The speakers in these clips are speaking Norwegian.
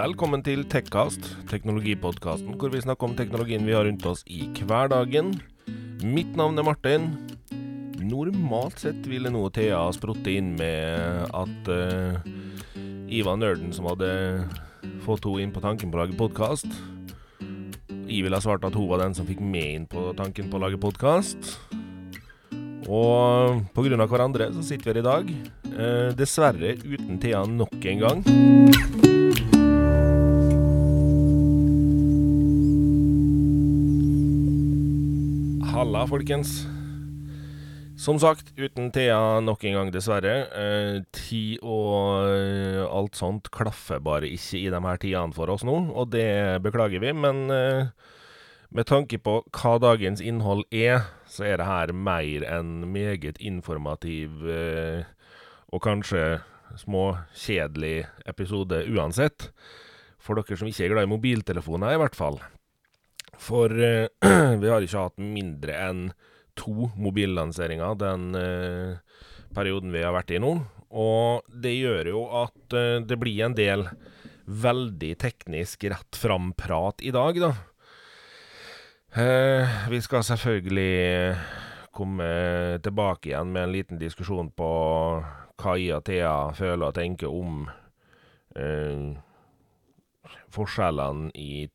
Velkommen til Tekkast, teknologipodkasten hvor vi snakker om teknologien vi har rundt oss i hverdagen. Mitt navn er Martin. Normalt sett ville nå Thea sprutte inn med at uh, Ivan Nerden som hadde fått henne inn på tanken på å lage podkast. Jeg ville ha svart at hun var den som fikk meg inn på tanken på å lage podkast. Og pga. hverandre så sitter vi her i dag. Eh, dessverre uten Thea nok en gang. Halla, folkens. Som sagt, uten Thea nok en gang, dessverre. Eh, tid og alt sånt klaffer bare ikke i de her tidene for oss nå, og det beklager vi. Men eh, med tanke på hva dagens innhold er, så er det her mer enn meget informativ eh, og kanskje småkjedelig episode uansett. For dere som ikke er glad i mobiltelefoner, i hvert fall. For eh, vi har ikke hatt mindre enn to mobillanseringer den eh, perioden vi har vært i nå. Og det gjør jo at eh, det blir en del veldig teknisk rett fram-prat i dag, da. Vi skal selvfølgelig komme tilbake igjen med en liten diskusjon på hva jeg og Thea føler og tenker om eh, forskjellene i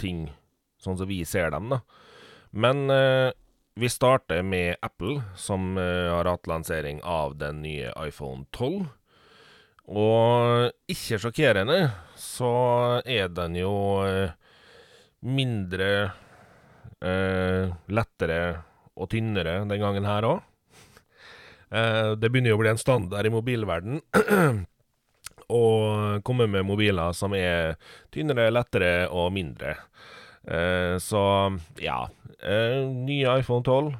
ting sånn som vi ser dem, da. Men eh, vi starter med Apple, som eh, har hatt lansering av den nye iPhone 12. Og ikke sjokkerende så er den jo eh, mindre Eh, lettere og tynnere den gangen her òg. Eh, det begynner jo å bli en standard i mobilverden å komme med mobiler som er tynnere, lettere og mindre. Eh, så ja. Eh, nye iPhone 12.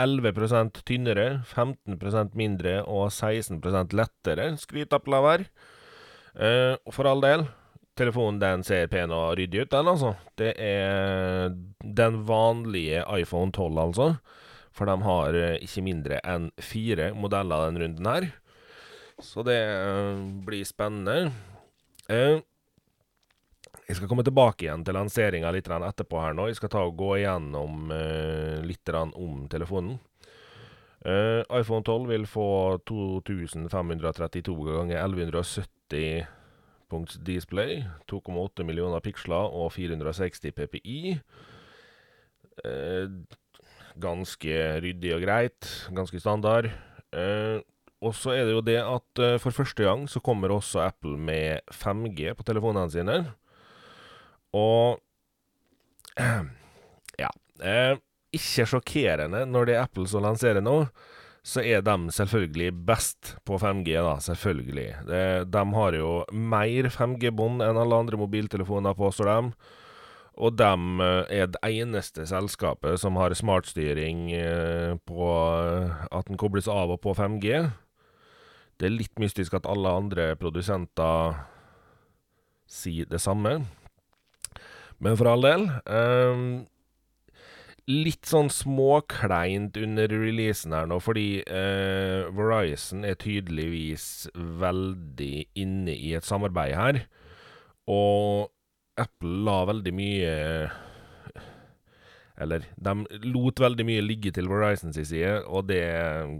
11% tynnere, 15% mindre og 16 lettere, av her. Eh, for all del, telefonen den ser pen og ryddig ut, den, altså. Det er den vanlige iPhone 12, altså. For de har ikke mindre enn fire modeller den runden her. Så det blir spennende. Eh, jeg skal komme tilbake igjen til lanseringa litt etterpå her nå. Jeg skal ta og gå igjennom litt om telefonen. iPhone 12 vil få 2532 ganger 1170 display, 2,8 millioner piksler og 460 PPI. Uh, ganske ryddig og greit. Ganske standard. Uh, og så er det jo det at for første gang så kommer også Apple med 5G på telefonene sine. Og Ja. Eh, ikke sjokkerende når det er Apple som lanserer nå så er de selvfølgelig best på 5G, da. Selvfølgelig. Det, de har jo mer 5G-bånd enn alle andre mobiltelefoner, påstår de. Og de eh, er det eneste selskapet som har smartstyring eh, på at den kobles av og på 5G. Det er litt mystisk at alle andre produsenter sier det samme. Men for all del. Um, litt sånn småkleint under releasen her nå, fordi uh, Verizon er tydeligvis veldig inne i et samarbeid her. Og Apple la veldig mye Eller, de lot veldig mye ligge til Verizon sin side, og det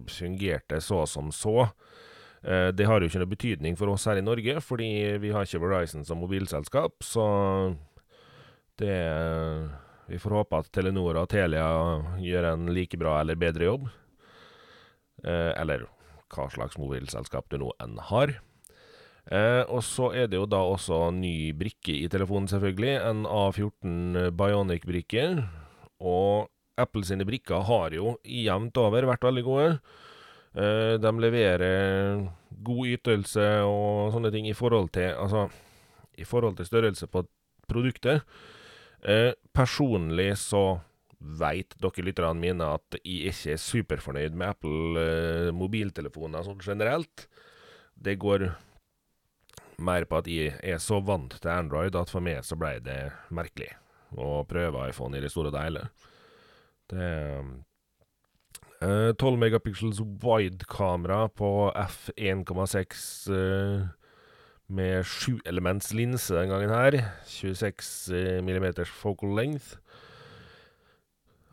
fungerte så som så. Eh, det har jo ikke noe betydning for oss her i Norge, fordi vi har ikke Verizon som mobilselskap, så det vi får håpe at Telenor og Telia gjør en like bra eller bedre jobb. Eh, eller hva slags mobilselskap du nå enn har. Eh, og så er det jo da også ny brikke i telefonen, selvfølgelig. En A14 Bionic-brikke. Og Apple sine brikker har jo jevnt over vært veldig gode. Eh, de leverer god ytelse og sånne ting i forhold til Altså, i forhold til størrelse på produktet. Eh, personlig så veit dere lytterne mine at jeg ikke er superfornøyd med Apple eh, mobiltelefoner sånn generelt. Det går mer på at jeg er så vant til Android at for meg så ble det merkelig å prøve iPhone i det store og hele. Det eh, 12 megapixels wide-kamera på f1,6 eh, med sjuelementslinse den gangen her. 26 mm focal length.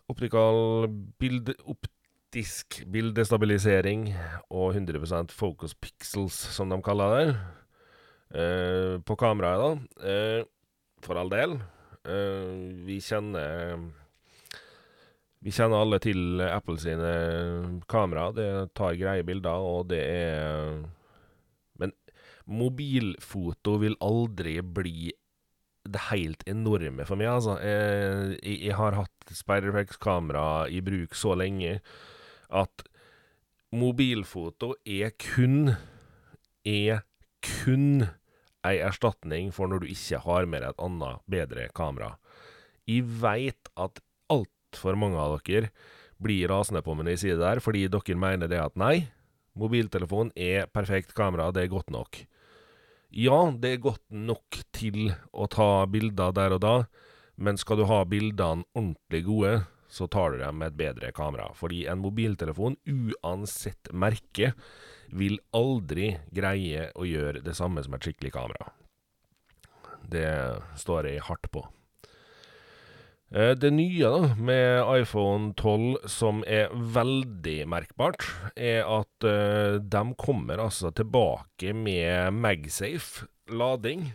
Optikal bilde, optisk bildestabilisering og 100% focus pixels, som de kaller det. Eh, på kameraet, da. Eh, for all del. Eh, vi kjenner Vi kjenner alle til Apple sine kamera. Det tar greie bilder, og det er mobilfoto vil aldri bli det helt enorme for meg, altså. Jeg, jeg har hatt Spiderflex-kamera i bruk så lenge at mobilfoto er kun Er kun ei erstatning for når du ikke har med deg et annet, bedre kamera. Jeg veit at altfor mange av dere blir rasende på meg når jeg sier det der, fordi dere mener det at nei, mobiltelefon er perfekt kamera, det er godt nok. Ja, det er godt nok til å ta bilder der og da, men skal du ha bildene ordentlig gode, så tar du dem med et bedre kamera. Fordi en mobiltelefon, uansett merke, vil aldri greie å gjøre det samme som et skikkelig kamera. Det står jeg hardt på. Det nye da, med iPhone 12 som er veldig merkbart, er at uh, de kommer altså tilbake med Magsafe lading.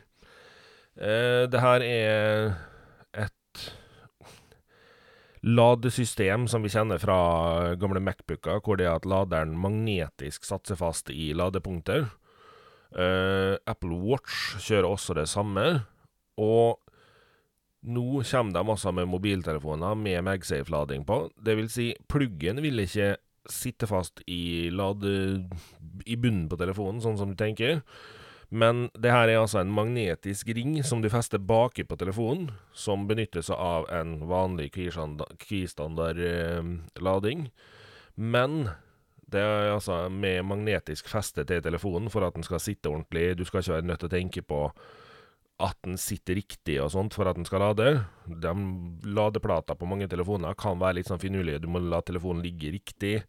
Uh, det her er et ladesystem som vi kjenner fra gamle Macbooker, hvor det er at laderen magnetisk satser fast i ladepunkter. Uh, Apple Watch kjører også det samme. Og nå kommer de masse med mobiltelefoner med MagSafe-lading på. Det vil si, pluggen vil ikke sitte fast i, lade, i bunnen på telefonen, sånn som du tenker. Men det her er altså en magnetisk ring som du fester baki på telefonen, som benytter seg av en vanlig keystandard eh, lading. Men det er altså med magnetisk feste til telefonen for at den skal sitte ordentlig. Du skal ikke være nødt til å tenke på at den sitter riktig og sånt for at den skal lade. De ladeplater på mange telefoner kan være litt sånn finurlige. Du må la telefonen ligge riktig.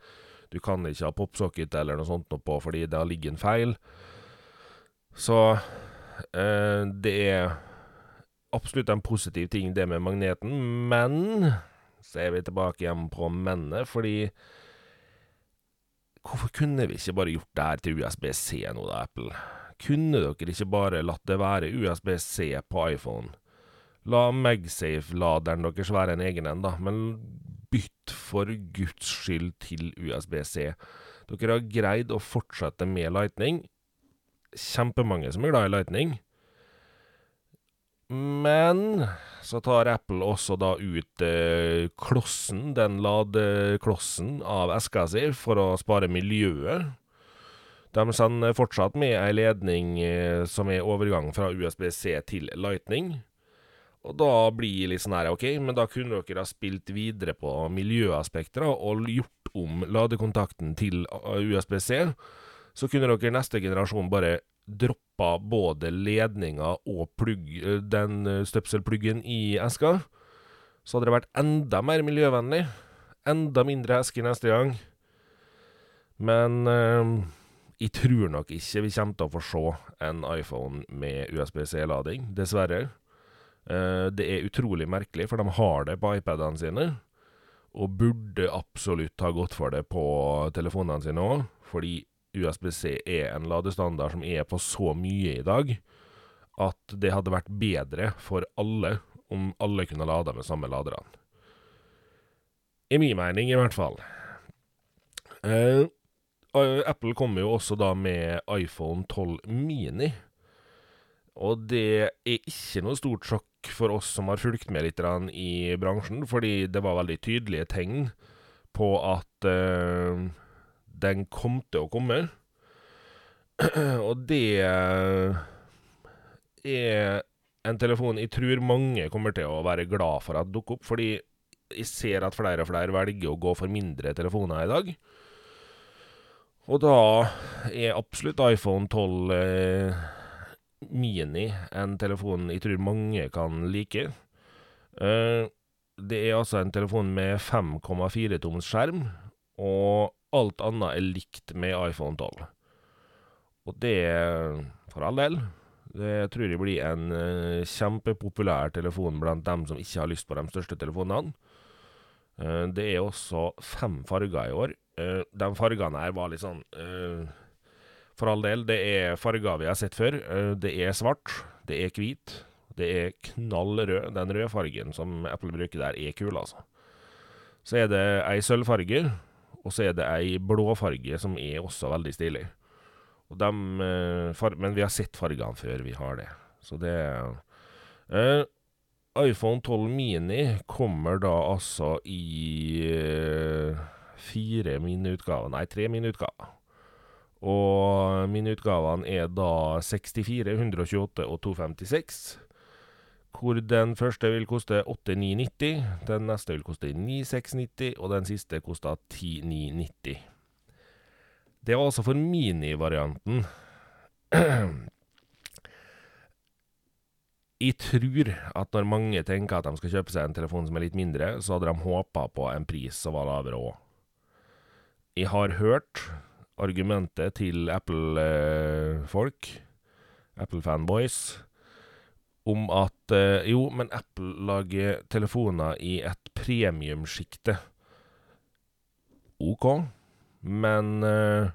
Du kan ikke ha popsocket eller noe sånt på fordi da ligger en feil. Så eh, det er absolutt en positiv ting, det med magneten, men så er vi tilbake igjen på mennet, fordi Hvorfor kunne vi ikke bare gjort det her til USB-C nå, da, Apple? Kunne dere ikke bare latt det være USB-C på iPhone? La MagSafe-laderen deres være en egen en, da, men bytt for guds skyld til USB-C. Dere har greid å fortsette med Lightning, kjempemange som er glad i Lightning. Men så tar Apple også da ut eh, klossen, den ladeklossen av eska si, for å spare miljøet. De sender fortsatt med ei ledning eh, som er overgang fra USB-C til Lightning. Og da blir litt sånn her, OK, men da kunne dere ha spilt videre på miljøaspekter og gjort om ladekontakten til USB-C. Så kunne dere neste generasjon bare droppa både ledninga og plugg, eh, den eh, støpselpluggen i eska, så hadde det vært enda mer miljøvennlig. Enda mindre esker neste gang. Men eh, jeg tror nok ikke vi kommer til å få se en iPhone med USB-C-lading, dessverre. Uh, det er utrolig merkelig, for de har det på iPadene sine. Og burde absolutt ha gått for det på telefonene sine òg, fordi USB-C er en ladestandard som er på så mye i dag at det hadde vært bedre for alle om alle kunne lade med samme laderne. I min mening, i hvert fall. Uh, Apple kommer jo også da med iPhone 12 Mini. Og det er ikke noe stort sjokk for oss som har fulgt med litt i bransjen, fordi det var veldig tydelige tegn på at uh, den kom til å komme. Og det er en telefon jeg tror mange kommer til å være glad for at dukker opp, fordi jeg ser at flere og flere velger å gå for mindre telefoner i dag. Og da er absolutt iPhone 12 eh, Mini en telefon jeg tror mange kan like. Eh, det er altså en telefon med 5,4 toms skjerm, og alt annet er likt med iPhone 12. Og det, for all del, Det tror jeg blir en eh, kjempepopulær telefon blant dem som ikke har lyst på de største telefonene. Eh, det er også fem farger i år. Eh, de fargene her var litt sånn uh, For all del, det er farger vi har sett før. Uh, det er svart, det er hvit, det er knall rød. Den rødfargen som Apple bruker der, er kul, altså. Så er det ei sølvfarge, og så er det ei blåfarge som er også veldig stilig. Og dem, men vi har sett fargene før vi har det, så det uh, iPhone 12 Mini kommer da altså i eh, fire miniutgaver, nei, tre miniutgaver. Og miniutgavene er da 64, 128 og 256. Hvor den første vil koste 8990, den neste vil koste 9690, og den siste kosta 10990. Det var altså for minivarianten. Jeg tror at når mange tenker at de skal kjøpe seg en telefon som er litt mindre, så hadde de håpa på en pris som var lavere òg. Jeg har hørt argumentet til Apple-folk, Apple-fanboys, om at eh, jo, men Apple lager telefoner i et premiumsjikte. OK, men eh,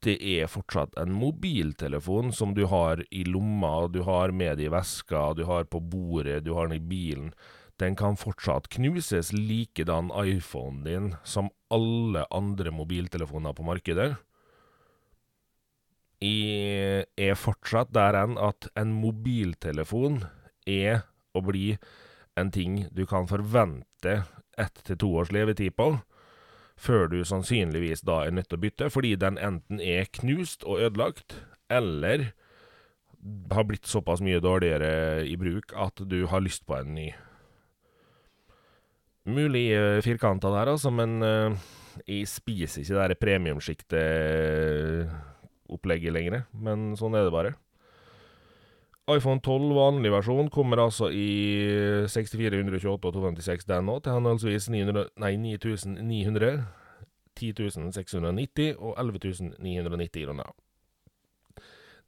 det er fortsatt en mobiltelefon som du har i lomma, du har med i veska, du har på bordet, du har den i bilen. Den kan fortsatt knuses likedan iPhonen din som alle andre mobiltelefoner på markedet. Jeg er fortsatt der enn at en mobiltelefon er og blir en ting du kan forvente ett til to års levetid på før du sannsynligvis da er nødt til å bytte, fordi den enten er knust og ødelagt, eller har blitt såpass mye dårligere i bruk at du har lyst på en ny. Mulig uh, firkanta der, altså, men uh, jeg spiser ikke det premiumsjiktet-opplegget lenger. Men sånn er det bare. iPhone 12 vanlig versjon kommer altså i 6428 og 256 den nå, til henholdsvis 900, nei, 9900, 10.690 og 11.990 kroner.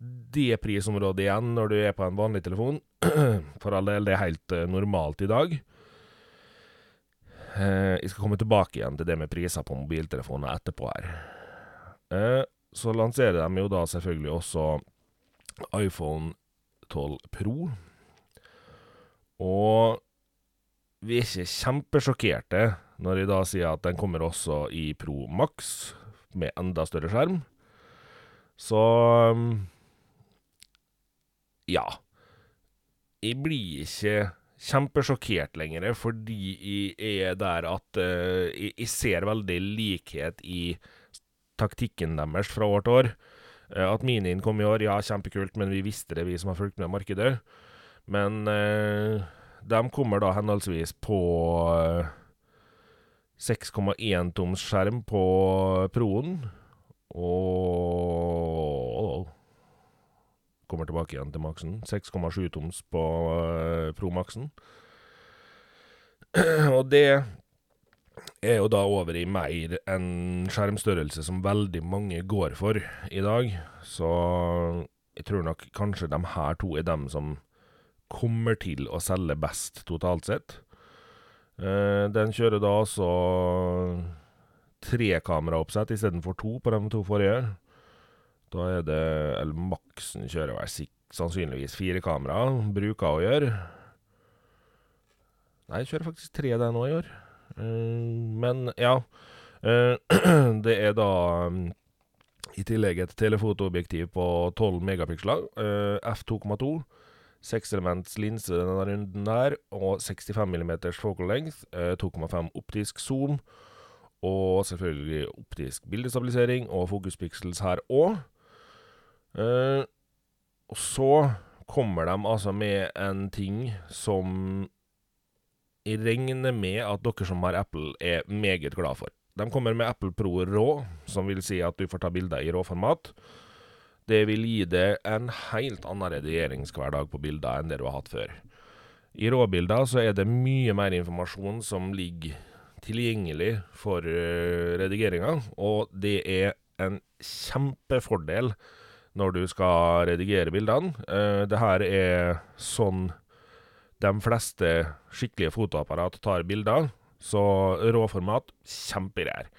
Det prisområdet igjen når du er på en vanlig telefon. For all del, det er helt uh, normalt i dag. Uh, jeg skal komme tilbake igjen til det med priser på mobiltelefoner etterpå her. Uh, så lanserer de jo da selvfølgelig også iPhone 12 Pro. Og vi er ikke kjempesjokkerte når jeg da sier at den kommer også i Pro Max, med enda større skjerm. Så ja. Jeg blir ikke kjempesjokkert lenger, fordi jeg er der at uh, jeg, jeg, ser veldig likhet i taktikken deres fra år til år. Uh, at minien kom i år, ja, kjempekult, men vi visste det, vi som har fulgt med markedet. Men uh, de kommer da henholdsvis på 6,1 toms skjerm på Proen, og Kommer tilbake igjen til maksen. 6,7 toms på uh, Pro Maxen. og det er jo da over i mer en skjermstørrelse som veldig mange går for i dag. Så jeg tror nok kanskje de her to er dem som kommer til å selge best totalt sett. Uh, den kjører da altså tre kameraoppsett istedenfor to på de to forrige. Da er det Eller maksen kjører sannsynligvis fire kamera. Bruker å gjøre. Nei, jeg kjører faktisk tre der nå i år. Uh, men ja. Uh, det er da um, i tillegg et telefotoobjektiv på 12 megapiksler. F2,2. Sekselements linse denne runden der, og 65 mm focal length, 2,5 eh, optisk zoom, og selvfølgelig optisk bildestabilisering og fokuspixels her òg. Eh, og så kommer de altså med en ting som jeg regner med at dere som har Apple, er meget glad for. De kommer med Apple Pro Rå, som vil si at du får ta bilder i råformat. Det vil gi deg en helt annen redigeringshverdag på bilder enn det du har hatt før. I råbilder så er det mye mer informasjon som ligger tilgjengelig for uh, redigeringa, og det er en kjempefordel når du skal redigere bildene. Uh, det her er sånn de fleste skikkelige fotoapparat tar bilder. Så råformat, kjempegreier.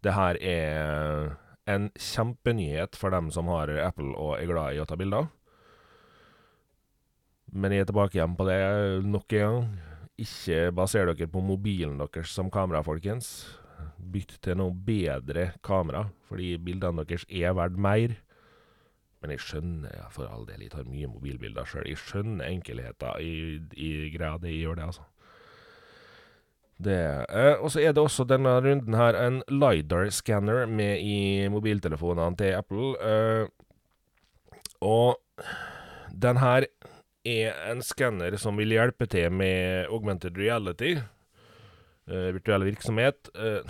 Det her er en kjempenyhet for dem som har Apple og er glad i å ta bilder. Men jeg er tilbake igjen på det nok en gang. Ikke baser dere på mobilen deres som kamera, folkens. Bytt til noe bedre kamera, fordi bildene deres er verdt mer. Men jeg skjønner ja, for all del, jeg tar mye mobilbilder sjøl. Jeg skjønner enkelheter i, i greia det jeg gjør det, altså. Eh, og så er det også denne runden her en LiDAR-scanner med i mobiltelefonene til Apple. Eh, og den her er en skanner som vil hjelpe til med augmented reality. Eh, virtuell virksomhet. Eh,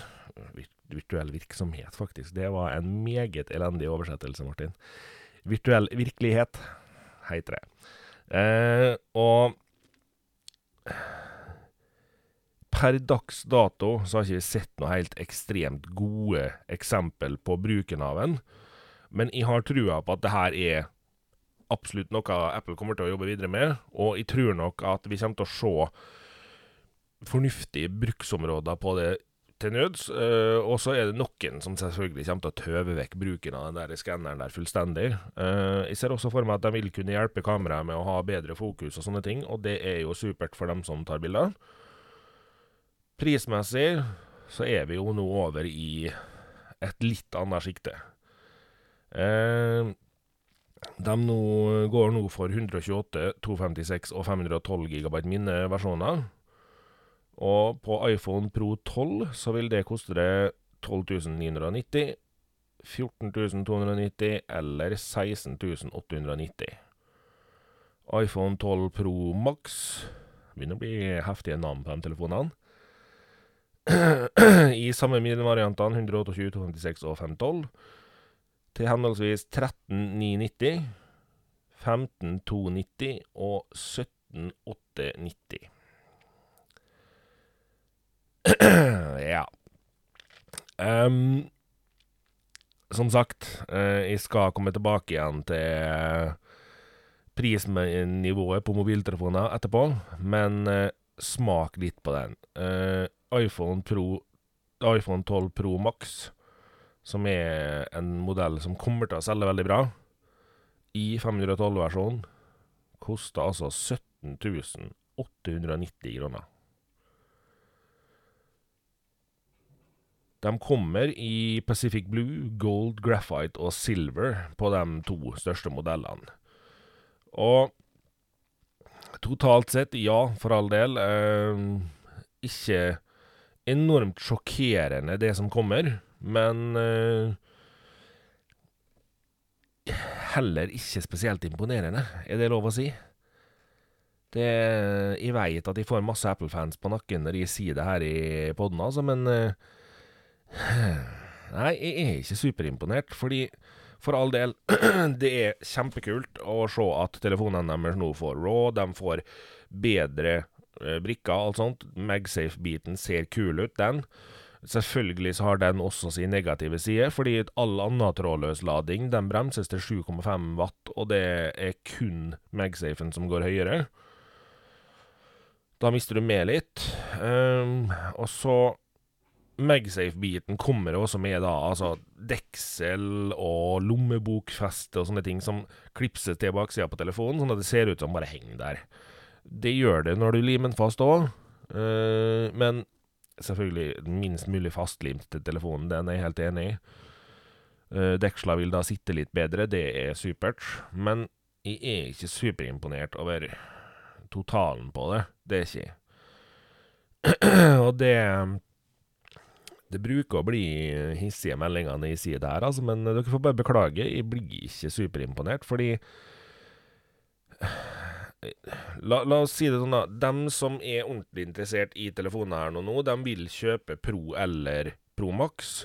virtuell virksomhet, faktisk. Det var en meget elendig oversettelse, Martin. Virtuell virkelighet, heter det. Eh, og per dags dato så har ikke vi sett noe helt ekstremt gode eksempel på bruken av den. Men jeg har trua på at det her er absolutt noe Apple kommer til å jobbe videre med. Og jeg tror nok at vi kommer til å se fornuftige bruksområder på det til nøds. Uh, og så er det noen som selvfølgelig kommer til å tøve vekk bruken av den der skanneren der fullstendig. Uh, jeg ser også for meg at de vil kunne hjelpe kameraet med å ha bedre fokus og sånne ting, og det er jo supert for dem som tar bilder. Prismessig så er vi jo nå over i et litt annet sjikte. Uh, de nå går nå for 128, 256 og 512 GB minneversjoner. Og på iPhone Pro 12 så vil det koste deg 12.990, 14.290 eller 16.890. iPhone 12 Pro Max Begynner å bli heftige navn på de telefonene. I samme variantene 128, 256 og 512 til henholdsvis 13.990, 15.290 og 17.890. ja. Um, som sagt, uh, jeg skal komme tilbake igjen til prisnivået på mobiltelefoner etterpå, men uh, smak litt på den. IPhone, Pro, iPhone 12 Pro Max, som er en modell som kommer til å selge veldig bra, i 512-versjonen, koster altså 17 890 kroner. De kommer i Pacific Blue, Gold, Graphite og Silver på de to største modellene. Og totalt sett, ja, for all del. Eh, ikke enormt sjokkerende, det som kommer, men eh, heller ikke spesielt imponerende, er det lov å si? Det, jeg veit at jeg får masse Apple-fans på nakken når jeg sier det her i poden, altså, men eh, Nei, jeg er ikke superimponert, fordi for all del, det er kjempekult å se at telefonene deres nå får RAW, de får bedre brikker brikker, alt sånt. Magsafe-biten ser kul ut, den. Selvfølgelig så har den også sin negative side, fordi all annen trådløs lading den bremses til 7,5 watt, og det er kun Magsafen som går høyere. Da mister du med litt. Um, og så Magsafe-biten kommer også med da, altså deksel og lommebokfeste og sånne ting som klipses til baksida på telefonen, sånn at det ser ut som bare henger der. Det gjør det når du limer den fast òg, uh, eh, men selvfølgelig minst mulig fastlimt til telefonen, den er jeg helt enig i. Uh, deksla vil da sitte litt bedre, det er supert, men jeg er ikke superimponert over totalen på det. Det er ikke jeg. og det det bruker å bli hissige meldinger når jeg sier det her, altså, men dere får bare beklage. Jeg blir ikke superimponert, fordi La, la, oss si det sånn, da. Dem som er ordentlig interessert i telefonene her nå, de vil kjøpe Pro eller Pro Max.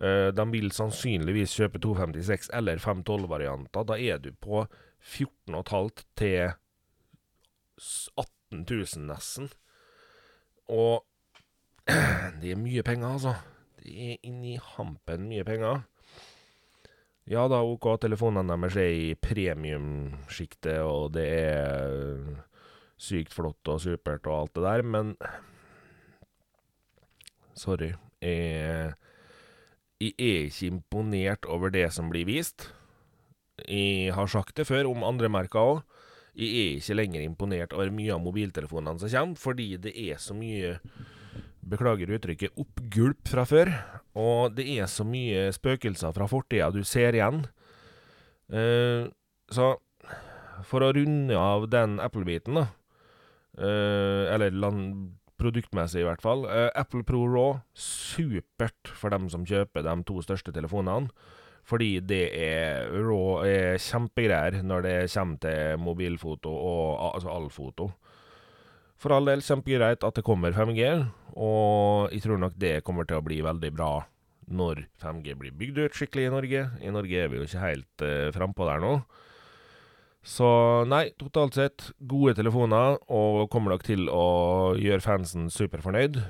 Uh, de vil sannsynligvis kjøpe 256 eller 512-varianter. Da er du på 14,5 til 18 000, nesten. Og det er mye penger, altså. Det er inni hampen mye penger. Ja da, OK, telefonene deres er i premiumsjiktet, og det er sykt flott og supert og alt det der, men Sorry. Jeg, jeg er ikke imponert over det som blir vist. Jeg har sagt det før om andre merker òg. Jeg er ikke lenger imponert over mye av mobiltelefonene som kommer, fordi det er så mye Beklager uttrykket oppgulp fra før. Og det er så mye spøkelser fra fortida du ser igjen. Uh, så for å runde av den Apple-biten, da uh, Eller land, produktmessig, i hvert fall. Uh, Apple Pro Raw, supert for dem som kjøper de to største telefonene. Fordi det er raw er kjempegreier når det kommer til mobilfoto og altså all-foto. For all del kjempegreit at det kommer 5G, og jeg tror nok det kommer til å bli veldig bra når 5G blir bygd ut skikkelig i Norge. I Norge er vi jo ikke helt uh, frampå der nå. Så nei, totalt sett gode telefoner, og kommer nok til å gjøre fansen superfornøyd.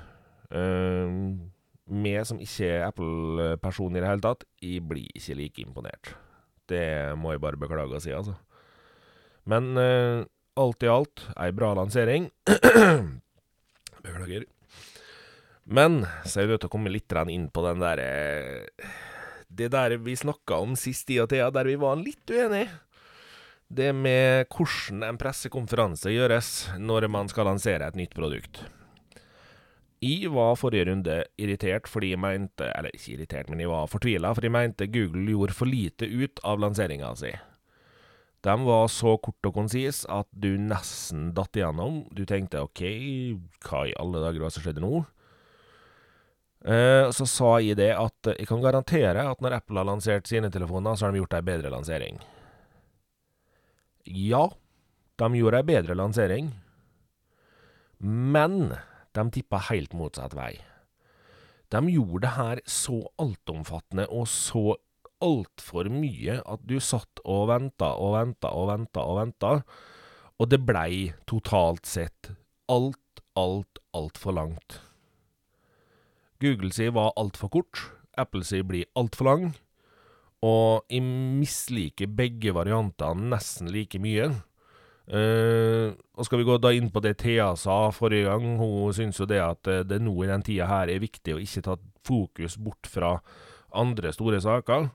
Uh, meg som ikke er Apple-person i det hele tatt, jeg blir ikke like imponert. Det må jeg bare beklage å si, altså. Men uh, alt i alt, ei bra lansering. Beklager. Men så er jeg nødt til å komme litt inn på den der Det der vi snakka om sist i og tida, der vi var litt uenige. Det med hvordan en pressekonferanse gjøres når man skal lansere et nytt produkt. Jeg var forrige runde irritert fordi jeg mente Eller ikke irritert, men jeg var fortvila fordi jeg mente Google gjorde for lite ut av lanseringa si. De var så kort og konsis at du nesten datt igjennom. Du tenkte OK, hva i alle dager var det som skjedde nå? Eh, så sa jeg det at jeg kan garantere at når Apple har lansert sine telefoner, så har de gjort ei bedre lansering. Ja, de gjorde ei bedre lansering, men de tippa helt motsatt vei. De gjorde det her så altomfattende og så altfor mye at du satt og venta og venta og venta og venta, og det blei totalt sett alt, alt, altfor langt. Google sier var altfor kort, Apple sier blir altfor lang, og jeg misliker begge variantene nesten like mye. Uh, og skal vi gå da inn på det Thea sa forrige gang, hun syns jo det at eh, det nå i den tida her er viktig å ikke ta fokus bort fra andre store saker.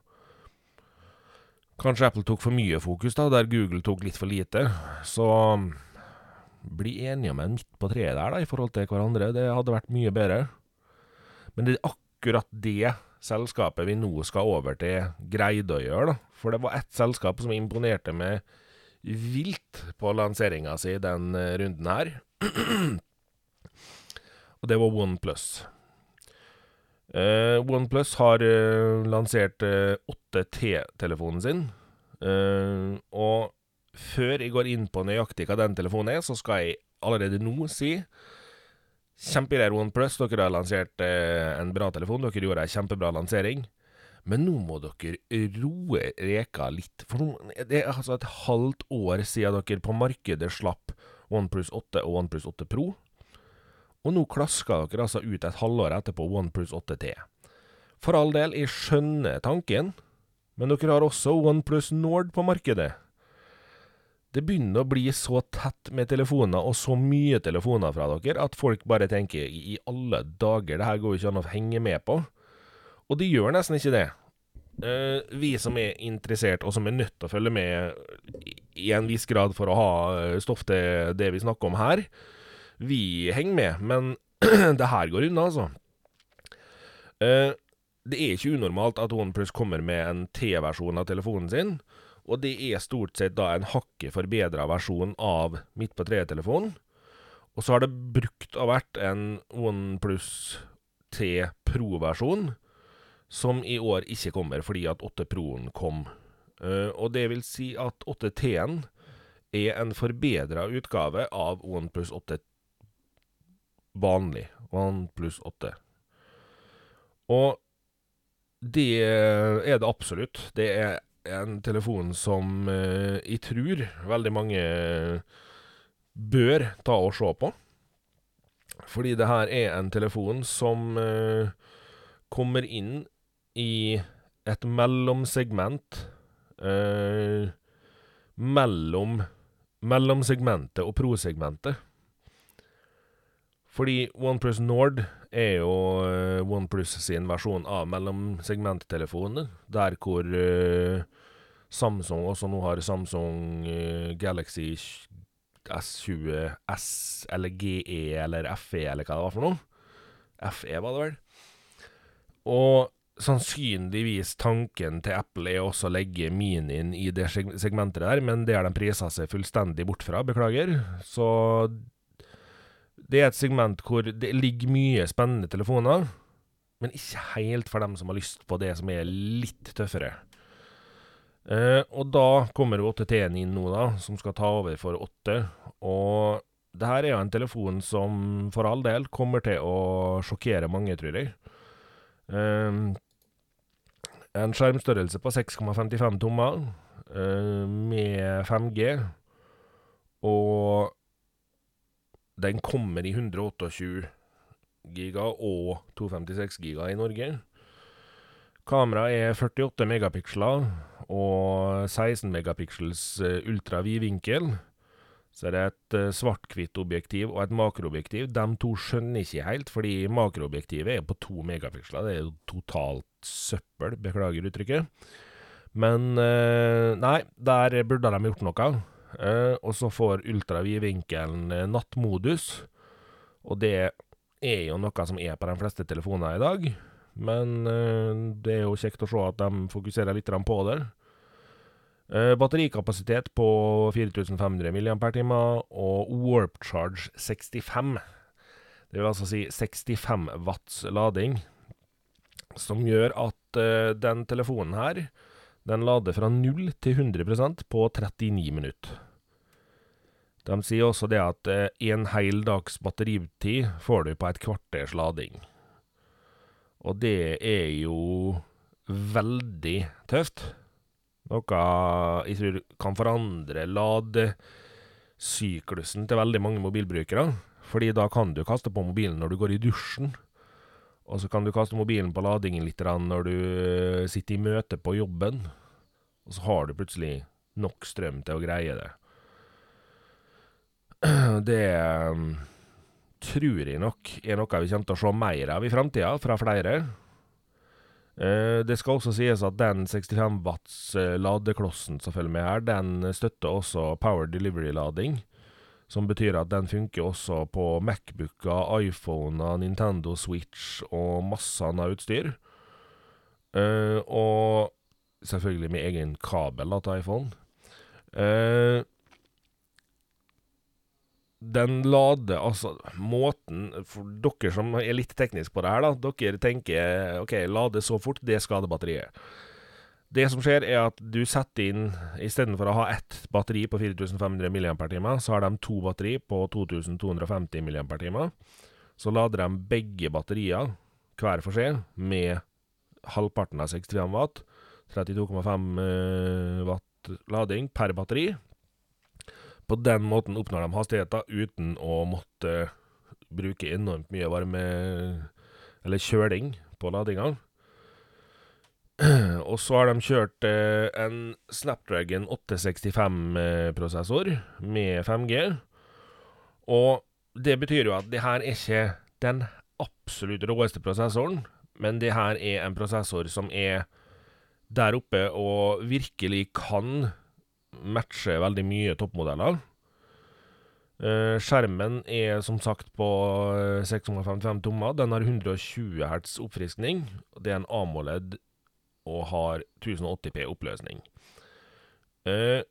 Kanskje Apple tok for mye fokus, da, der Google tok litt for lite. Så bli enige om en midt på treet der, da, i forhold til hverandre. Det hadde vært mye bedre. Men det er akkurat det selskapet vi nå skal over til, greide å gjøre, da. For det var ett selskap som imponerte meg vilt på lanseringa si den eh, runden her. Og det var OnePlus. Uh, OnePlus har uh, lansert uh, 8T-telefonen sin. Uh, og før jeg går inn på nøyaktig hva den telefonen er, så skal jeg allerede nå si Kjempegreier OnePlus. Dere har lansert en bra telefon. Dere gjorde ei kjempebra lansering. Men nå må dere roe reka litt. For nå, det er altså et halvt år siden dere på markedet slapp OnePlus 8 og OnePlus 8 Pro. Og nå klasker dere altså ut et halvår etterpå OnePlus 8T. For all del, jeg skjønner tanken, men dere har også OnePlus Nord på markedet. Det begynner å bli så tett med telefoner, og så mye telefoner fra dere, at folk bare tenker i alle dager, det her går jo ikke an å henge med på. Og de gjør nesten ikke det. Uh, vi som er interessert, og som er nødt til å følge med i en viss grad for å ha stoff til det vi snakker om her, vi henger med, men det her går unna, altså. Uh, det er ikke unormalt at OnePlus kommer med en T-versjon av telefonen sin, og det er stort sett da en hakket forbedra versjon av midt på treet-telefonen. Og så har det brukt å vært en OnePlus T Pro-versjon, som i år ikke kommer fordi at 8 Pro-en kom. Uh, og det vil si at 8T-en er en forbedra utgave av OnePlus 8 vanlig. OnePlus 8. Og det er det absolutt. Det er en telefon som eh, jeg tror veldig mange bør ta og se på. Fordi det her er en telefon som eh, kommer inn i et mellomsegment eh, mellom mellomsegmentet og prosegmentet. Fordi OnePlus Nord er jo uh, OnePlus sin versjon av mellomsegmenttelefoner, der hvor uh, Samsung også nå har Samsung uh, Galaxy S20 S eller GE eller FE eller hva det var for noe. FE var det vel. Og sannsynligvis tanken til Apple er også å legge minien i det segmentet der, men det har de prisa seg fullstendig bort fra, beklager. Så det er et segment hvor det ligger mye spennende telefoner, men ikke helt for dem som har lyst på det som er litt tøffere. Eh, og da kommer 8T-en inn nå, da, som skal ta over for 8. Og det her er jo en telefon som for all del kommer til å sjokkere mange, tror jeg. Eh, en skjermstørrelse på 6,55 tommer uh, med 5G. Og den kommer i 128 giga og 256 giga i Norge. Kameraet er 48 megapiksler og 16 megapiksels ultravid vinkel. Så det er et uh, svart-hvitt objektiv og et makroobjektiv. De to skjønner ikke helt, fordi makroobjektivet er på to megapiksler. Det er jo totalt søppel, beklager uttrykket. Men uh, nei, der burde de gjort noe. Uh, og så får ultravidvinkelen eh, nattmodus, og det er jo noe som er på de fleste telefoner i dag. Men det er jo kjekt å se at de fokuserer litt på det. Uh, batterikapasitet på 4500 mAh og Warp Charge 65. Det vil altså si 65 watts lading, som gjør at den telefonen her den lader fra 0 til 100% på 39 minutter. De sier også det at uh, en hel dags batteritid får du på et kvarters lading. Og det er jo veldig tøft. Noe jeg tror kan forandre ladesyklusen til veldig mange mobilbrukere. Fordi da kan du kaste på mobilen når du går i dusjen. Og så kan du kaste mobilen på ladingen litt når du eh, sitter i møte på jobben. Og så har du plutselig nok strøm til å greie det. Det mm, tror jeg nok er noe vi kommer til å se mer av i framtida, fra flere. Uh, det skal også sies at den 65 watts uh, ladeklossen som følger med her, den støtter også power delivery-lading. Som betyr at den funker også på Macbooker, iPhoner, Nintendo Switch og masse annet utstyr. Uh, og selvfølgelig med egen kabel da, til iPhone. Eh, den lader altså Måten For dere som er litt teknisk på det her, da. Dere tenker OK, lade så fort, det skader batteriet. Det som skjer, er at du setter inn Istedenfor å ha ett batteri på 4500 mAh, så har de to batteri på 2250 mAh. Så lader de begge batterier hver for seg med halvparten av 65 watt. 32,5 eh, watt lading per batteri. På den måten oppnår de hastigheter uten å måtte bruke enormt mye varme eller kjøling på ladinga. Og så har de kjørt eh, en Snapdragon 865-prosessor med 5G. Og det betyr jo at det her er ikke den absolutt råeste prosessoren, men det her er en prosessor som er der oppe og virkelig kan matche veldig mye toppmodeller. Uh, skjermen er som sagt på 6,55 eh, tommer. Den har 120 hertz oppfriskning. Det er en AMOLED og har 1080p oppløsning. Uh,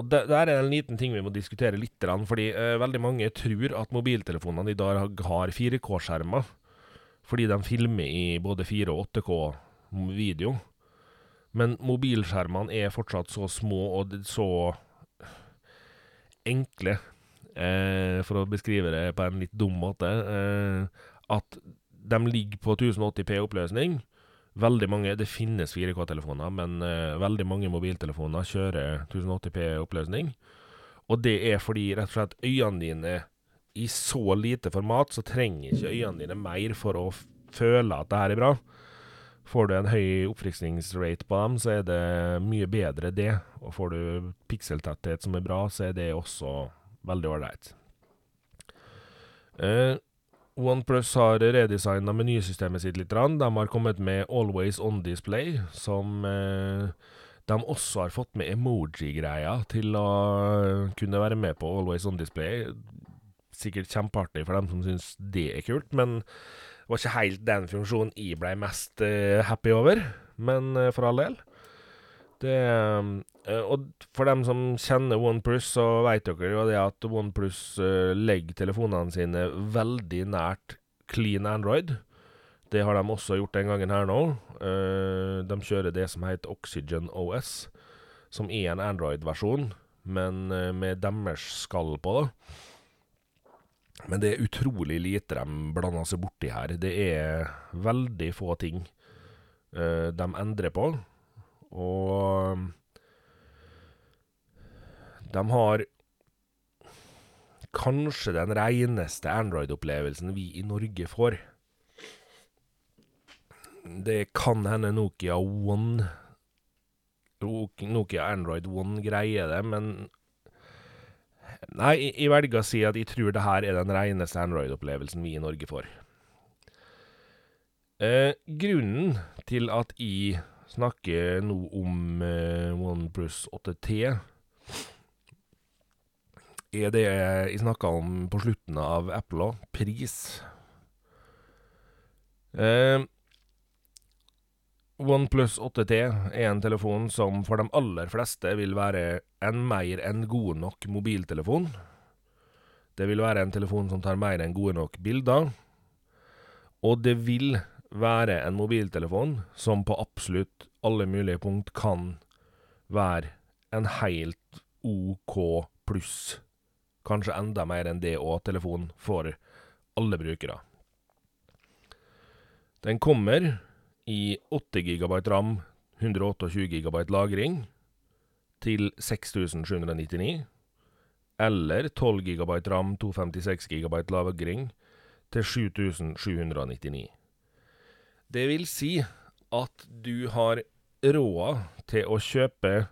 og Der er en liten ting vi må diskutere litt, fordi veldig mange tror at mobiltelefonene i dag har 4K-skjermer. Fordi de filmer i både 4 og 8K video. Men mobilskjermene er fortsatt så små og så enkle, eh, for å beskrive det på en litt dum måte, eh, at de ligger på 1080p oppløsning. Veldig mange, Det finnes 4K-telefoner, men eh, veldig mange mobiltelefoner kjører 1080p oppløsning. Og det er fordi rett og slett øynene dine I så lite format så trenger ikke øynene dine mer for å føle at det her er bra. Får du en høy oppfriskningsrate på dem, så er det mye bedre det. Og får du pikseltetthet som er bra, så er det også veldig ålreit. Uh, OnePlus har redesigna menysystemet sitt litt. De har kommet med Always On Display, som uh, de også har fått med emoji-greia til å kunne være med på Always On Display. Sikkert kjempeartig for dem som syns det er kult, men det var ikke helt den funksjonen jeg ble mest uh, happy over. Men uh, for all del. Det uh, Og for dem som kjenner OnePlus, så vet dere jo det at OnePlus legger telefonene sine veldig nært clean Android. Det har de også gjort den gangen her nå. de kjører det som heter Oxygen OS, som er en Android-versjon, men med deres skall på, da. Men det er utrolig lite de blander seg borti her. Det er veldig få ting uh, de endrer på. Og de har kanskje den reneste Android-opplevelsen vi i Norge får. Det kan hende Nokia One Nokia Android One greier det, men Nei, jeg velger å si at jeg tror det her er den reneste Android-opplevelsen vi i Norge får. Eh, grunnen til at jeg snakker nå om eh, OnePlus 8T, er det jeg snakka om på slutten av Apple òg, pris. Eh, OnePlus 8T er en telefon som for de aller fleste vil være en mer enn god nok mobiltelefon. Det vil være en telefon som tar mer enn gode nok bilder. Og det vil være en mobiltelefon som på absolutt alle mulige punkt kan være en helt OK pluss. Kanskje enda mer enn det òg, telefon for alle brukere. Den kommer i 8 GB ram, 128 GB lagring til 6799, eller 12 GB ram, 256 GB lagring til 7799. Det vil si at du har råd til å kjøpe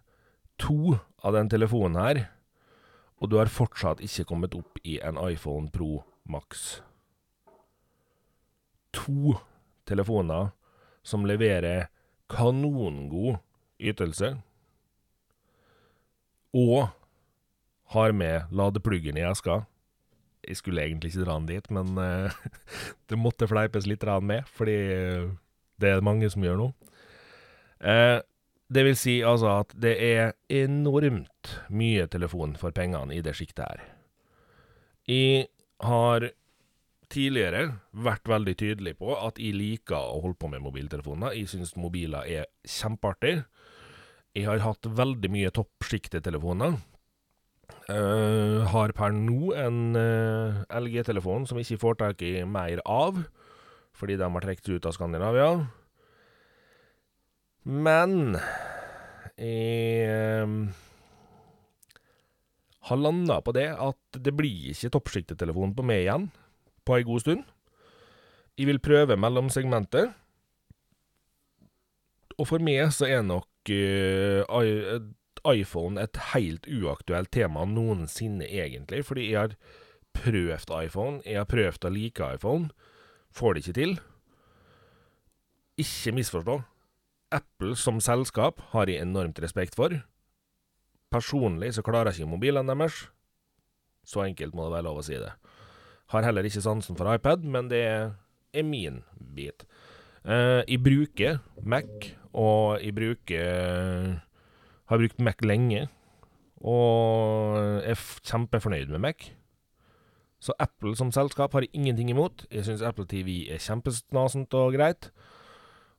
to av den telefonen her, og du har fortsatt ikke kommet opp i en iPhone Pro Max. To telefoner som leverer kanongod ytelse, og har med ladepluggen i eska. Jeg skulle egentlig ikke dra den dit, men uh, det måtte fleipes litt med, fordi det er mange som gjør nå. Uh, det vil si altså at det er enormt mye telefon for pengene i det sjiktet her. Jeg har tidligere vært veldig tydelig på at jeg liker å holde på med mobiltelefoner. Jeg syns mobiler er kjempeartig. Jeg har hatt veldig mye toppsjiktetelefoner. Uh, har per nå en uh, eh, LG-telefon som ikke får tak i mer av, fordi de har trukket ut av Skandinavia. Men jeg uh, har landa på det at det blir ikke toppsjiktetelefon på meg igjen på ei god stund. Jeg vil prøve mellomsegmentet. Og for meg så er nok uh, iPhone et helt uaktuelt tema noensinne, egentlig. Fordi jeg har prøvd iPhone, jeg har prøvd å like iPhone. Får det ikke til. Ikke misforstå. Apple som selskap har jeg enormt respekt for. Personlig så klarer jeg ikke mobilene deres. Så enkelt må det være lov å si det. Har heller ikke sansen for iPad, men det er min bit. Uh, jeg bruker Mac, og jeg bruker Har brukt Mac lenge, og er kjempefornøyd med Mac. Så Apple som selskap har jeg ingenting imot. Jeg syns Apple TV er kjempesnasent og greit.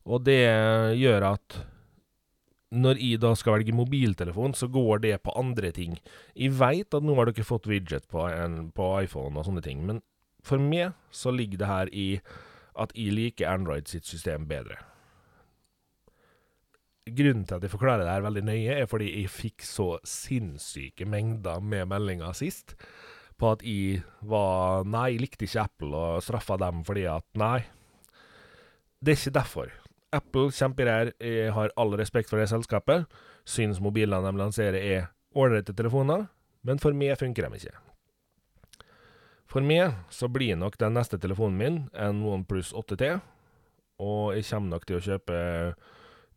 Og det gjør at når jeg da skal velge mobiltelefon, så går det på andre ting. Jeg veit at nå har dere fått widget på, en, på iPhone og sånne ting, men for meg så ligger det her i at jeg liker Android sitt system bedre. Grunnen til at jeg forklarer det her veldig nøye, er fordi jeg fikk så sinnssyke mengder med meldinger sist på at jeg var Nei, jeg likte ikke Apple og straffa dem fordi at Nei, det er ikke derfor. Apple kjemperær, Jeg har all respekt for det selskapet. Syns mobilene de lanserer er ålreite telefoner, men for meg funker de ikke. For meg så blir nok den neste telefonen min en OnePlus 8T, og jeg kommer nok til å kjøpe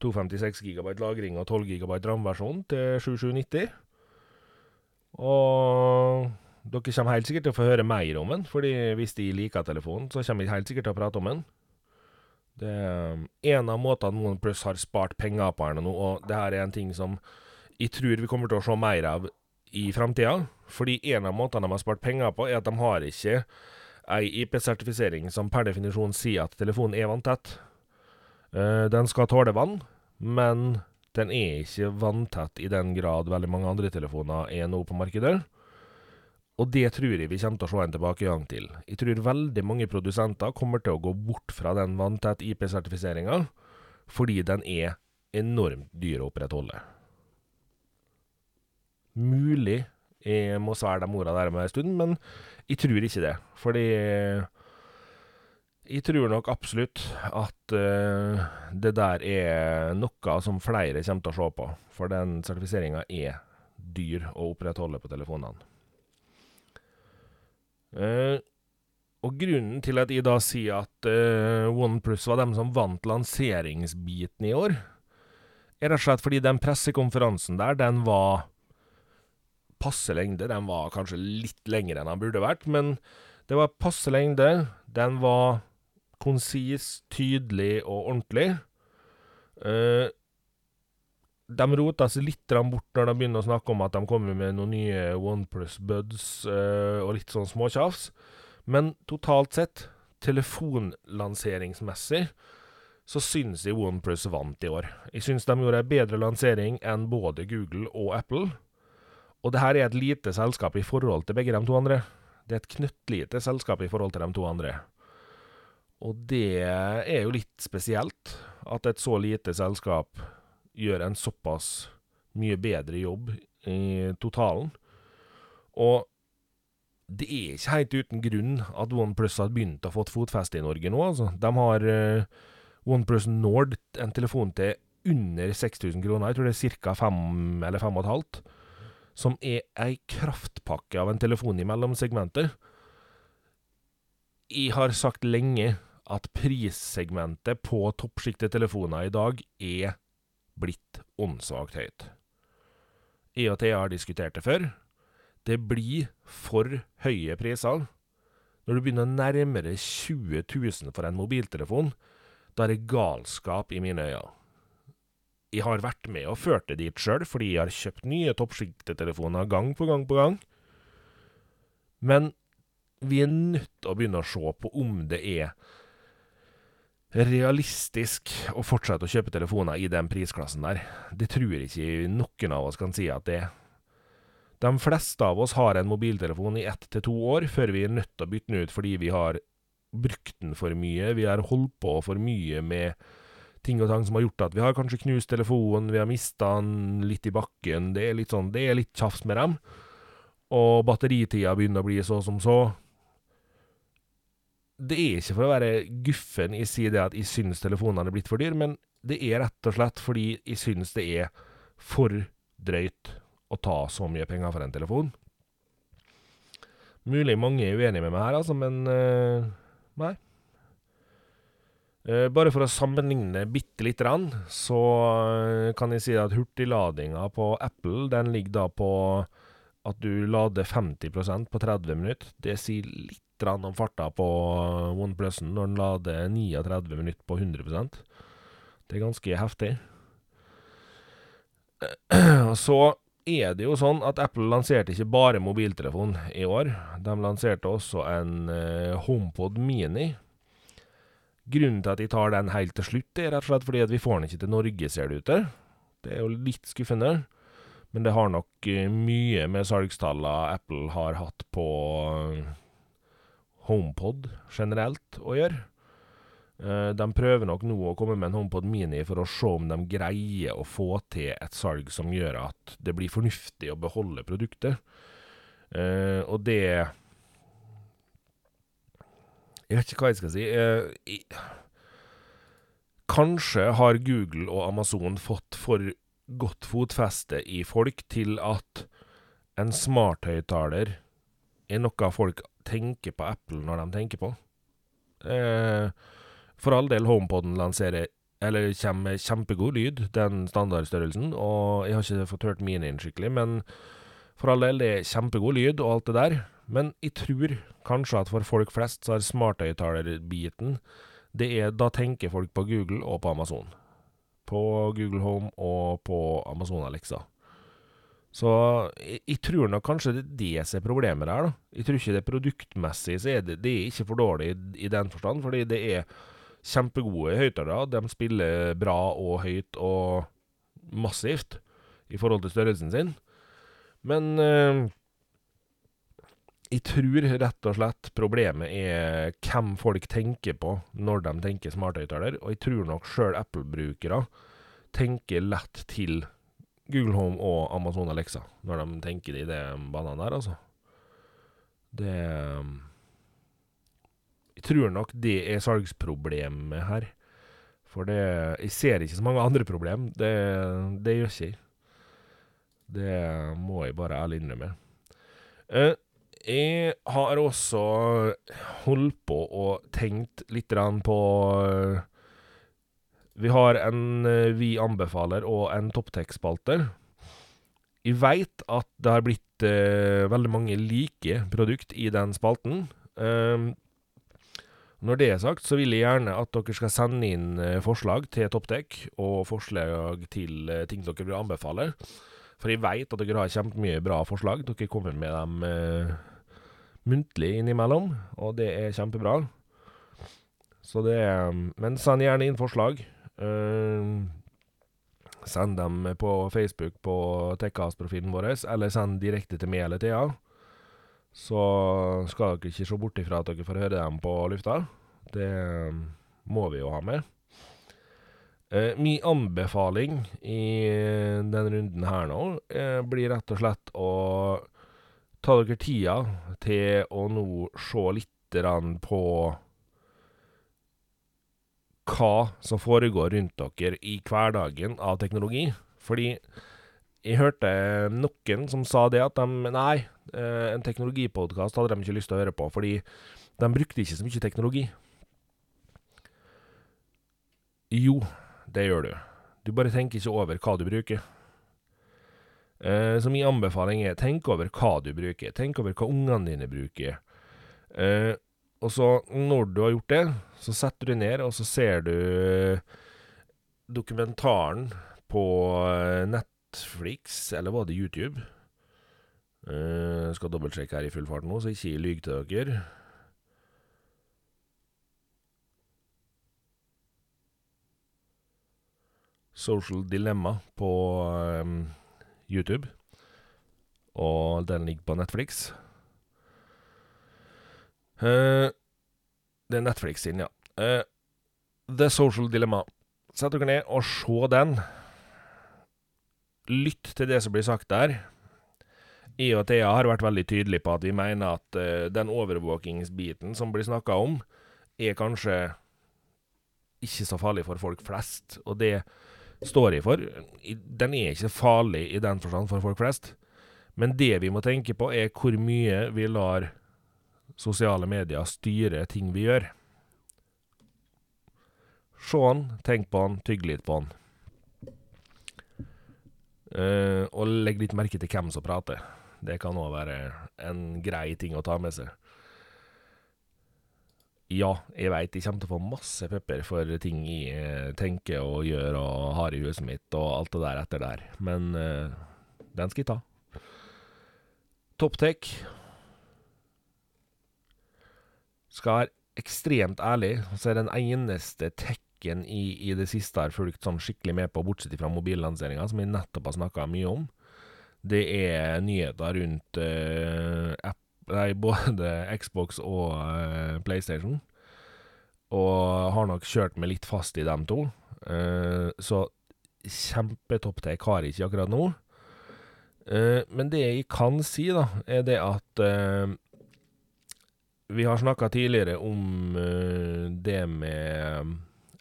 256 GB lagring og 12 GB RAM-versjon til 7790. Og dere kommer helt sikkert til å få høre mer om den, fordi hvis de liker telefonen, så kommer de helt sikkert til å prate om den. Det er en av måtene OnePlus har spart penger på her nå, og det her er en ting som jeg tror vi kommer til å se mer av i framtida. Fordi en av måtene de har spart penger på, er at de har ikke ei IP-sertifisering som per definisjon sier at telefonen er vanntett. Uh, den skal tåle vann, men den er ikke vanntett i den grad veldig mange andre telefoner er nå på markedet. Og det tror jeg vi kommer til å se en tilbakegang til. Jeg tror veldig mange produsenter kommer til å gå bort fra den vanntett IP-sertifiseringa, fordi den er enormt dyr å opprettholde. Mulig jeg må svære de orda der med en stund, men jeg tror ikke det. Fordi jeg tror nok absolutt at uh, det der er noe som flere kommer til å se på. For den sertifiseringa er dyr å opprettholde på telefonene. Uh, og grunnen til at jeg da sier at uh, OnePlus var dem som vant lanseringsbiten i år, er rett og slett fordi den pressekonferansen der, den var passe lengde. Den var kanskje litt lengre enn den burde vært, men det var passe lengde. Den var konsis, tydelig og ordentlig. Uh, de roter seg litt bort når de begynner å snakke om at de kommer med noen nye OnePlus Buds uh, og litt sånn småtjafs. Men totalt sett, telefonlanseringsmessig, så syns jeg OnePlus vant i år. Jeg syns de gjorde en bedre lansering enn både Google og Apple. Og det her er et lite selskap i forhold til begge de to andre. Det er et knøttlite selskap i forhold til de to andre. Og det er jo litt spesielt at et så lite selskap gjør en såpass mye bedre jobb i totalen. Og det er ikke helt uten grunn at OnePlus har begynt å få fotfeste i Norge nå. Altså. De har uh, OnePlus Nord, en telefon til under 6000 kroner. Jeg tror det er ca. 5 eller 5,5. Som er ei kraftpakke av en telefon i mellomsegmentet. Jeg har sagt lenge at prissegmentet på toppsjiktetelefoner i dag er blitt åndssvakt høyt. I og Thea har diskutert det før. Det blir for høye priser. Når du begynner nærmere 20 000 for en mobiltelefon, da er det galskap i mine øyne. Jeg har vært med og ført det dit sjøl, fordi jeg har kjøpt nye toppsjiktetelefoner gang på gang på gang. Men vi er nødt til å begynne å se på om det er realistisk å fortsette å kjøpe telefoner i den prisklassen der. Det tror ikke noen av oss kan si at det er. De fleste av oss har en mobiltelefon i ett til to år før vi er nødt til å bytte den ut fordi vi har brukt den for mye, vi har holdt på for mye med ting og tang som har gjort at vi har kanskje knust telefonen, vi har mista den litt i bakken. Det er litt sånn, det er litt tjafs med dem. Og batteritida begynner å bli så som så det er ikke for å være guffen i å si det at jeg syns telefonene er blitt for dyr, men det er rett og slett fordi jeg syns det er for drøyt å ta så mye penger for en telefon. Mulig mange er uenige med meg her, altså, men uh, nei. Uh, bare for å sammenligne bitte lite grann, så uh, kan jeg si at hurtigladinga på Apple den ligger da på at du lader 50% på 30 minutter. Det sier litt om farta på OnePlusen når den lader 39 minutter på 100% Det er ganske heftig. Så er det jo sånn at Apple lanserte ikke bare mobiltelefon i år. De lanserte også en uh, HomePod Mini. Grunnen til at de tar den helt til slutt, er rett og slett fordi at vi får den ikke til Norge, ser det ut til. Det er jo litt skuffende. Men det har nok uh, mye med salgstallene Apple har hatt på uh, HomePod generelt å gjøre. Uh, de prøver nok nå å komme med en HomePod Mini for å se om de greier å få til et salg som gjør at det blir fornuftig å beholde produktet. Og det Jeg vet ikke hva jeg skal si. Kanskje har Google og Amazon fått for godt fotfeste i folk til at en smarthøyttaler er noe folk tenker på Apple når de tenker på. Eh, for all del, HomePoden lanserer eller kommer med kjempegod lyd, den standardstørrelsen, og jeg har ikke fått hørt min inn skikkelig, men for all del, det er kjempegod lyd og alt det der. Men jeg tror kanskje at for folk flest så er smarthøyttalerbiten det er Da tenker folk på Google og på Amazon. På Google Home og på Amazon Alexa. Så jeg, jeg tror nok kanskje det er det som er problemet der, da. Jeg tror ikke det produktmessig så er det, det er ikke for dårlig i, i den forstand, fordi det er kjempegode høyttalere. De spiller bra og høyt og massivt i forhold til størrelsen sin. Men eh, jeg tror rett og slett problemet er hvem folk tenker på når de tenker smarthøyttaler. Og jeg tror nok sjøl Apple-brukere tenker lett til Google Home og Amazon Alexa når de tenker i det banen der, altså. Det Jeg tror nok det er salgsproblemet her. For det Jeg ser ikke så mange andre problem. Det, det gjør ikke jeg. Det må jeg bare ærlig innrømme. Uh, jeg har også holdt på og tenkt litt på uh, Vi har en uh, Vi anbefaler og en topptek-spalte. Jeg veit at det har blitt uh, veldig mange like produkt i den spalten. Um, når det er sagt, så vil jeg gjerne at dere skal sende inn forslag til Topptek, og forslag til ting dere vil anbefale. For jeg veit at dere har kjempemye bra forslag. Dere kommer med dem eh, muntlig innimellom, og det er kjempebra. Så det er Men send gjerne inn forslag. Uh, send dem på Facebook på Tekkas-profilen vår, eller send direkte til meg eller Thea. Så skal dere ikke se bort ifra at dere får høre dem på lufta. Det må vi jo ha med. Uh, min anbefaling i uh, denne runden her nå eh, blir rett og slett å ta dere tida til å nå se litt på hva som foregår rundt dere i hverdagen av teknologi. Fordi jeg hørte noen som sa det at de Nei, en teknologipodkast hadde de ikke lyst til å høre på, fordi de brukte ikke så mye teknologi. Jo det gjør du. Du bare tenker ikke over hva du bruker. Eh, så min anbefaling er tenk over hva du bruker. Tenk over hva ungene dine bruker. Eh, og så, når du har gjort det, så setter du ned, og så ser du dokumentaren på eh, Netflix, eller var det YouTube? Eh, skal dobbeltsjekke her i full fart nå, så ikke lyv til dere. Social Dilemma på um, YouTube. Og den ligger på Netflix. Uh, det er Netflix sin, ja. Uh, The Social Dilemma. Sett dere ned og se den. Lytt til det som blir sagt der. Jeg og Thea har vært veldig tydelige på at vi mener at uh, den overvåkingsbiten som blir snakka om, er kanskje ikke så farlig for folk flest. Og det står i for. Den er ikke farlig i den forstand for folk flest. Men det vi må tenke på, er hvor mye vi lar sosiale medier styre ting vi gjør. Se han, tenk på den, tygg litt på den. Uh, og legg litt merke til hvem som prater. Det kan òg være en grei ting å ta med seg. Ja, jeg veit jeg kommer til å få masse pepper for ting jeg eh, tenker og gjør og har i huset mitt og alt det der etter der, men uh, den skal jeg ta. Topptek skal være ekstremt ærlig, så er den eneste tekken i, i det siste har fulgt sånn skikkelig med på, bortsett fra mobillanseringa, som vi nettopp har snakka mye om. Det er nyheter rundt uh, app Nei, både Xbox og uh, PlayStation. Og har nok kjørt meg litt fast i dem to. Uh, så kjempetopptek har jeg ikke akkurat nå. Uh, men det jeg kan si, da, er det at Vi har snakka tidligere om det med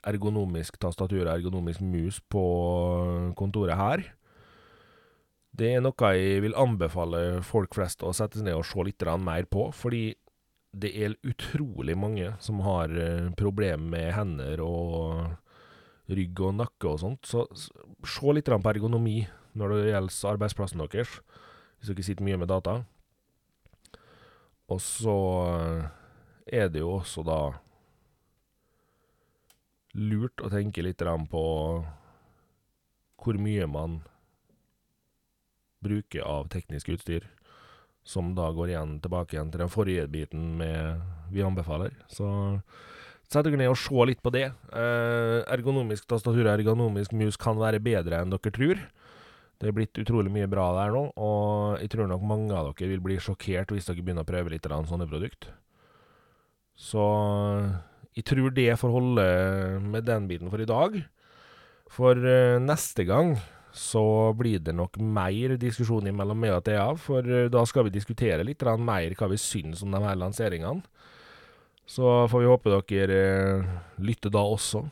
ergonomisk tastatur og ergonomisk mus på kontoret her. Det er noe jeg vil anbefale folk flest å sette seg ned og se litt mer på, fordi det er utrolig mange som har problemer med hender og rygg og nakke og sånt. Så se litt på ergonomi når det gjelder arbeidsplassen deres, hvis dere sitter mye med data. Og så er det jo også da lurt å tenke litt på hvor mye man bruker av teknisk utstyr, som da går igjen tilbake igjen til den forrige biten med vi anbefaler. Så sett dere ned og se litt på det. Eh, ergonomisk tastatur og ergonomisk mus kan være bedre enn dere tror. Det er blitt utrolig mye bra der nå, og jeg tror nok mange av dere vil bli sjokkert hvis dere begynner å prøve litt av sånne produkt. Så jeg tror det får holde med den biten for i dag. For uh, neste gang så blir det nok mer diskusjon mellom meg og Thea, for uh, da skal vi diskutere litt mer hva vi syns om de her lanseringene. Så får vi håpe dere uh, lytter da også.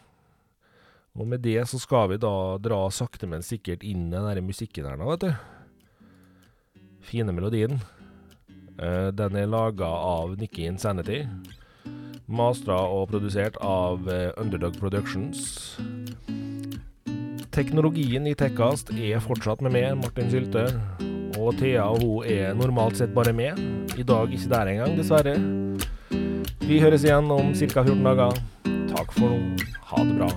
Og med det så skal vi da dra sakte, men sikkert inn den der musikken her nå, vet du. Fine melodien. den er laga av Nikki Insanity. Mastra og produsert av eh, Underdog Productions. Teknologien i Tekkast er fortsatt med meg, Martin Sylte. Og Thea og hun er normalt sett bare med. I dag ikke der engang, dessverre. Vi høres igjen om ca. 14 dager. Takk for nå. Ha det bra.